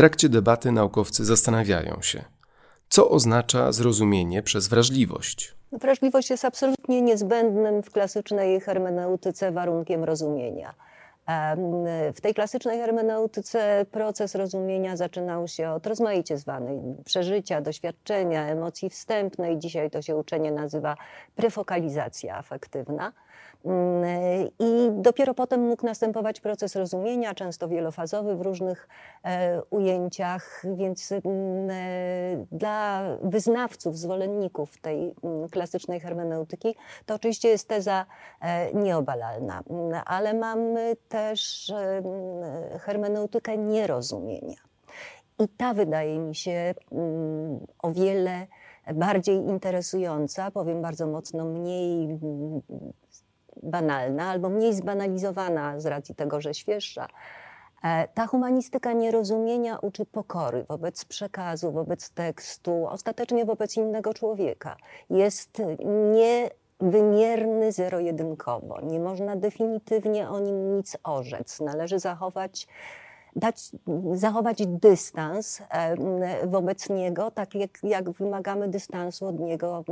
trakcie debaty naukowcy zastanawiają się, co oznacza zrozumienie przez wrażliwość. Wrażliwość jest absolutnie niezbędnym w klasycznej hermeneutyce warunkiem rozumienia. W tej klasycznej hermeneutyce proces rozumienia zaczynał się od rozmaicie zwanej przeżycia, doświadczenia, emocji wstępnej. Dzisiaj to się uczenie nazywa prefokalizacja afektywna. I dopiero potem mógł następować proces rozumienia, często wielofazowy w różnych e, ujęciach, więc mm, e, dla wyznawców, zwolenników tej mm, klasycznej hermeneutyki to oczywiście jest teza e, nieobalalna, ale mamy też hermeneutykę nierozumienia. I ta wydaje mi się o wiele bardziej interesująca, powiem bardzo mocno mniej banalna albo mniej zbanalizowana z racji tego, że świeższa. E, ta humanistyka nierozumienia uczy pokory wobec przekazu, wobec tekstu, ostatecznie wobec innego człowieka. Jest niewymierny zero-jedynkowo. Nie można definitywnie o nim nic orzec. Należy zachować dać, zachować dystans e, wobec niego, tak jak, jak wymagamy dystansu od niego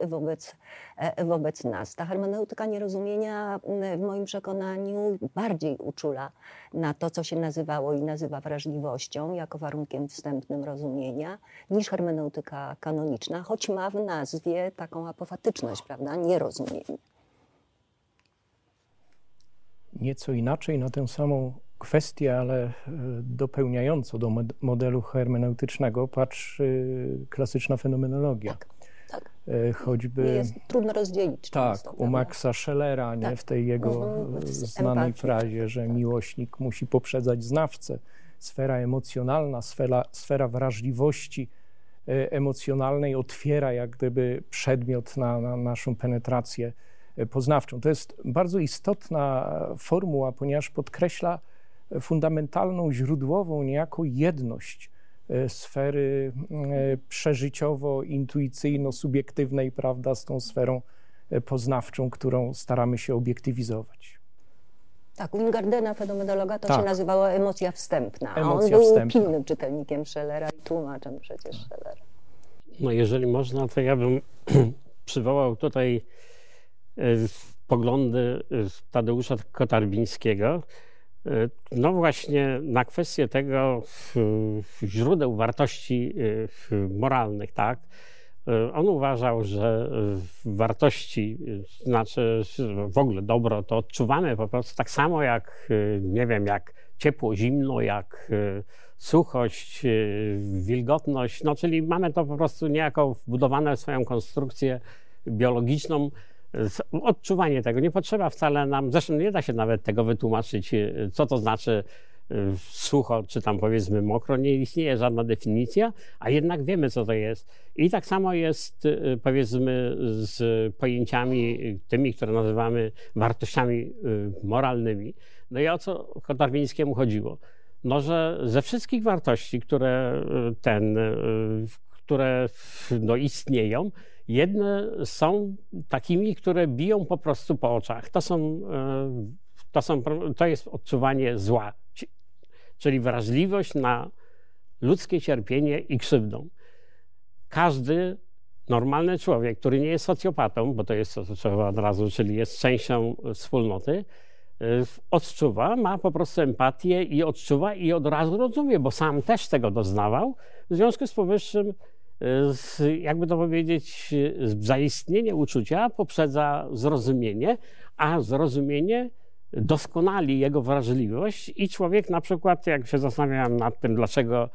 wobec, e, wobec nas. Ta hermeneutyka nierozumienia w moim przekonaniu bardziej uczula na to, co się nazywało i nazywa wrażliwością, jako warunkiem wstępnym rozumienia, niż hermeneutyka kanoniczna, choć ma w nazwie taką apofatyczność, prawda, nierozumienie. Nieco inaczej na tę samą kwestię, ale e, dopełniająco do modelu hermeneutycznego patrzy klasyczna fenomenologia. Tak, tak. E, choćby. jest trudno rozdzielić. Tak, u Maxa Schellera, nie, tak. w tej jego mhm. znanej Empatii. frazie, że miłośnik musi poprzedzać znawcę. Sfera emocjonalna, sfera, sfera wrażliwości e, emocjonalnej otwiera jak gdyby przedmiot na, na naszą penetrację poznawczą. To jest bardzo istotna formuła, ponieważ podkreśla fundamentalną, źródłową niejako jedność e, sfery e, przeżyciowo-intuicyjno-subiektywnej, prawda, z tą sferą e, poznawczą, którą staramy się obiektywizować. Tak, u Ingardena, fenomenologa, to tak. się nazywało emocja wstępna. Emocja on był wstępna. pilnym czytelnikiem Schellera i tłumaczem przecież Schellera. No jeżeli można, to ja bym przywołał tutaj poglądy Tadeusza Kotarbińskiego, no właśnie na kwestię tego źródeł wartości e, moralnych, tak? E, on uważał, że wartości, znaczy w ogóle dobro, to odczuwamy po prostu tak samo jak, nie wiem, jak ciepło, zimno, jak suchość, wilgotność, no czyli mamy to po prostu niejako wbudowane w swoją konstrukcję biologiczną, odczuwanie tego. Nie potrzeba wcale nam, zresztą nie da się nawet tego wytłumaczyć, e, co to znaczy e, sucho, czy tam powiedzmy mokro, nie istnieje żadna definicja, a jednak wiemy, co to jest. I tak samo jest e, powiedzmy z pojęciami tymi, które nazywamy wartościami moralnymi. No i o co Kotarbińskiemu chodziło? No, że ze wszystkich wartości, które ten, które no, istnieją, Jedne są takimi, które biją po prostu po oczach. To, są, e, to, są, to jest odczuwanie zła, czyli wrażliwość na ludzkie cierpienie i krzywdę. Każdy normalny człowiek, który nie jest socjopatą, bo to jest to, co trzeba od razu, czyli jest częścią wspólnoty, e, odczuwa, ma po prostu empatię i odczuwa i od razu rozumie, bo sam też tego doznawał. W związku z powyższym jakby to powiedzieć, zaistnienie uczucia poprzedza zrozumienie, a zrozumienie doskonali jego wrażliwość i człowiek na przykład, jak się zastanawiam nad tym, dlaczego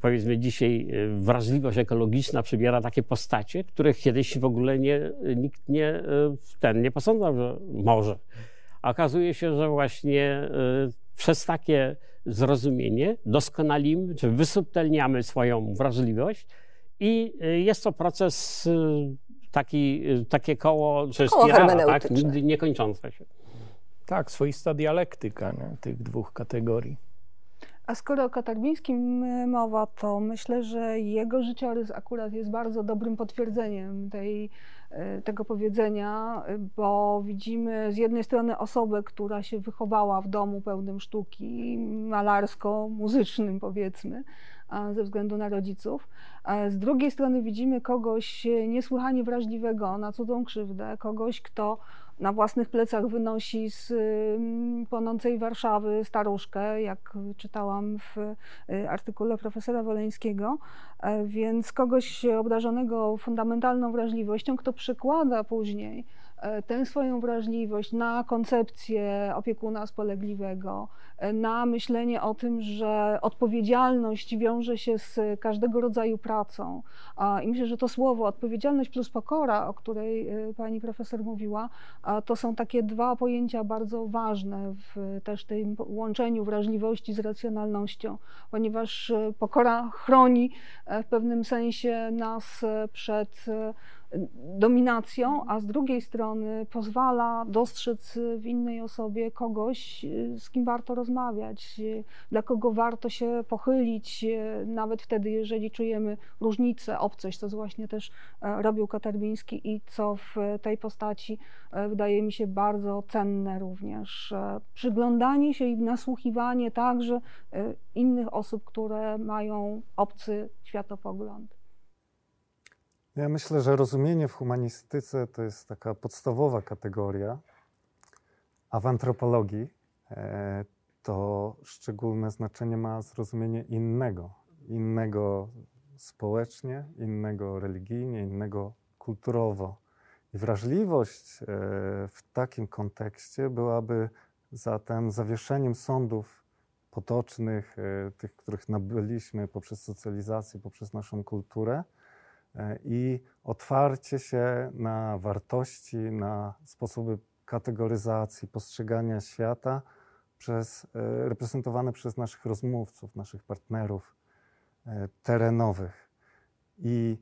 powiedzmy dzisiaj wrażliwość ekologiczna przybiera takie postacie, których kiedyś w ogóle nie, nikt nie, ten, nie posądzał, że może. Okazuje się, że właśnie e, przez takie zrozumienie doskonalimy, czy wysubtelniamy swoją wrażliwość, i y, jest to proces y, taki, y, takie koło, czy koło spirala, tak? niekończące się. Tak, swoista dialektyka nie? tych dwóch kategorii. A skoro o Katarbińskim mowa, to myślę, że jego życiorys akurat jest bardzo dobrym potwierdzeniem tej, tego powiedzenia, bo widzimy z jednej strony osobę, która się wychowała w domu pełnym sztuki, malarsko-muzycznym powiedzmy, ze względu na rodziców. Z drugiej strony widzimy kogoś niesłychanie wrażliwego na cudzą krzywdę, kogoś, kto na własnych plecach wynosi z mm, płonącej Warszawy staruszkę, jak czytałam w y, artykule profesora Woleńskiego, e, więc kogoś obdarzonego fundamentalną wrażliwością, kto przykłada później tę swoją wrażliwość na koncepcję opiekuna spolegliwego, e, na myślenie o tym, że odpowiedzialność wiąże się z każdego rodzaju pracą. I myślę, że to słowo odpowiedzialność plus pokora, o której e, pani profesor mówiła, to są takie dwa pojęcia bardzo ważne w też tym łączeniu wrażliwości z racjonalnością, ponieważ pokora chroni w pewnym sensie nas przed dominacją, a z drugiej strony pozwala dostrzec w innej osobie kogoś, z kim warto rozmawiać, dla kogo warto się pochylić, nawet wtedy, jeżeli czujemy różnicę, obcość, co właśnie też e, robił Katarbiński i co w tej postaci e, wydaje mi się bardzo cenne również. E, przyglądanie się i nasłuchiwanie także innych osób, które mają obcy światopogląd. Ja myślę, że rozumienie w humanistyce to jest taka podstawowa kategoria, a w antropologii e, to szczególne znaczenie ma zrozumienie innego, innego społecznie, innego religijnie, innego kulturowo. I wrażliwość e, w takim kontekście byłaby zatem zawieszeniem sądów potocznych, e, tych, których nabyliśmy poprzez socjalizację, poprzez naszą kulturę, i otwarcie się na wartości, na sposoby kategoryzacji, postrzegania świata przez, e, reprezentowane przez naszych rozmówców, naszych partnerów e, terenowych. I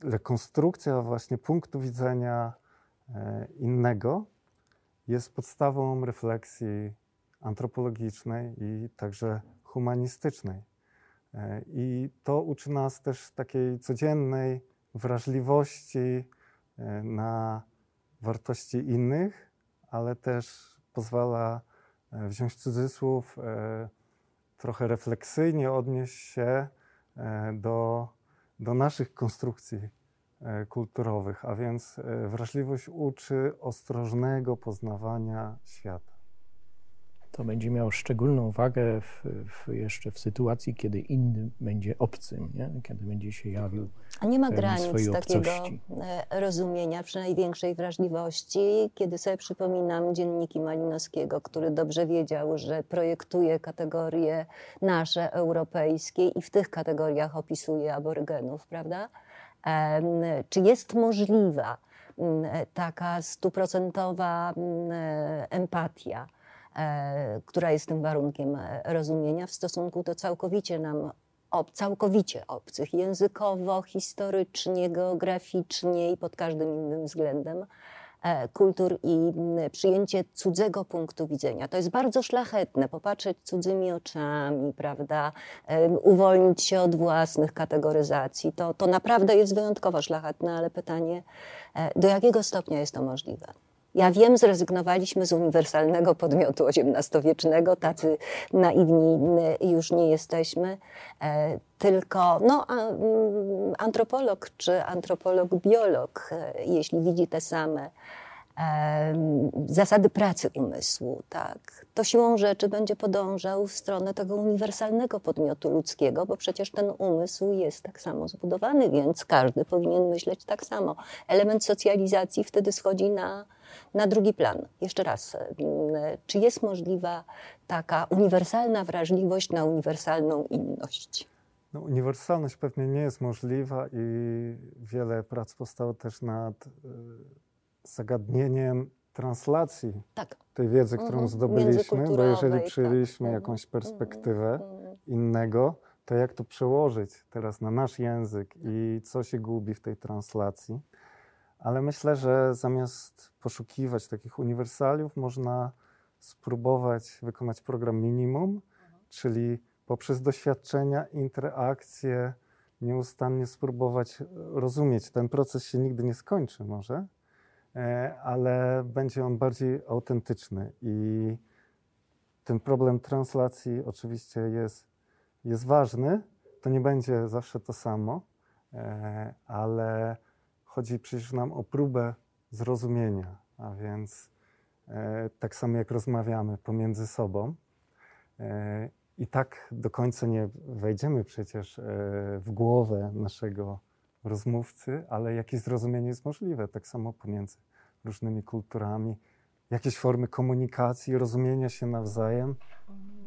rekonstrukcja właśnie punktu widzenia innego jest podstawą refleksji antropologicznej i także humanistycznej. E, I to uczy nas też takiej codziennej wrażliwości e, na wartości innych, ale też pozwala e, wziąć cudzysłów, trochę refleksyjnie odnieść się do, do naszych konstrukcji kulturowych, a więc wrażliwość uczy ostrożnego poznawania świata to będzie miało szczególną wagę w, w jeszcze w sytuacji, kiedy inny będzie obcym, nie? kiedy będzie się jawił. A nie ma granic takiego e, rozumienia, przy największej wrażliwości, kiedy sobie przypominam dzienniki Malinowskiego, który dobrze wiedział, że projektuje kategorie nasze, europejskie i w tych kategoriach opisuje aborygenów, prawda? Czy jest możliwa taka stuprocentowa e, empatia? E, która jest tym warunkiem e, rozumienia w stosunku do całkowicie nam ob, całkowicie obcych, językowo, historycznie, geograficznie i pod każdym innym względem e, kultur i przyjęcie cudzego punktu widzenia. To jest bardzo szlachetne, popatrzeć cudzymi oczami, prawda, uwolnić się od własnych kategoryzacji. To, to naprawdę jest wyjątkowo szlachetne, ale pytanie, do jakiego stopnia jest to możliwe? Ja wiem, zrezygnowaliśmy z uniwersalnego podmiotu XVIII-wiecznego, tacy naiwni już nie jesteśmy, e, tylko no, mm, antropolog czy antropolog-biolog, e, jeśli widzi te same zasady pracy umysłu, tak, to siłą rzeczy będzie podążał w stronę tego uniwersalnego podmiotu ludzkiego, bo przecież ten umysł jest tak samo zbudowany, więc każdy powinien myśleć tak samo. Element socjalizacji wtedy schodzi na, na drugi plan. Jeszcze raz, czy jest możliwa taka uniwersalna wrażliwość na uniwersalną inność? No, uniwersalność pewnie nie jest możliwa i wiele prac powstało też nad zagadnieniem translacji tak. tej wiedzy, którą mhm. zdobyliśmy, bo jeżeli tak. przyjęliśmy tak. jakąś perspektywę mhm. innego, to jak to przełożyć teraz na nasz język i co się gubi w tej translacji. Ale myślę, że zamiast poszukiwać takich uniwersaliów, można spróbować wykonać program minimum czyli poprzez doświadczenia, interakcje, nieustannie spróbować rozumieć. Ten proces się nigdy nie skończy, może, e, ale będzie on bardziej autentyczny. I ten problem translacji oczywiście jest, jest ważny. To nie będzie zawsze to samo, e, ale chodzi przecież nam o próbę zrozumienia, a więc e, tak samo jak rozmawiamy pomiędzy sobą. I tak do końca nie wejdziemy przecież e, w głowę naszego rozmówcy, ale jakieś zrozumienie jest możliwe, tak samo pomiędzy różnymi kulturami. Jakieś formy komunikacji, rozumienia się nawzajem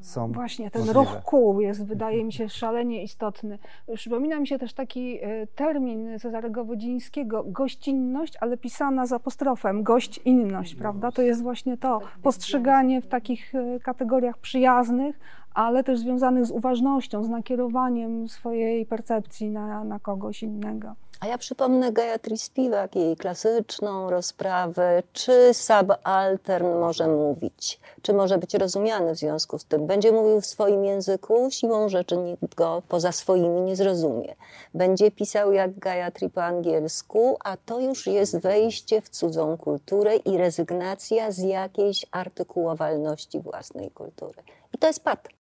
są Właśnie, ten możliwe. ruch kół jest, wydaje mi się, szalenie istotny. Przypomina mi się też taki e, termin Cezarego Wodzińskiego, gościnność, ale pisana z apostrofem, gościnność, prawda? To jest właśnie to postrzeganie w takich e, kategoriach przyjaznych, ale też związanych z uważnością, z nakierowaniem swojej percepcji na, na kogoś innego. A ja przypomnę Gayatri Spivak, jej klasyczną rozprawę, czy subaltern może mówić, czy może być rozumiany w związku z tym. Będzie mówił w swoim języku, siłą rzeczy nikt go poza swoimi nie zrozumie. Będzie pisał jak Gayatri po angielsku, a to już jest wejście w cudzą kulturę i rezygnacja z jakiejś artykułowalności własnej kultury. I to jest pad.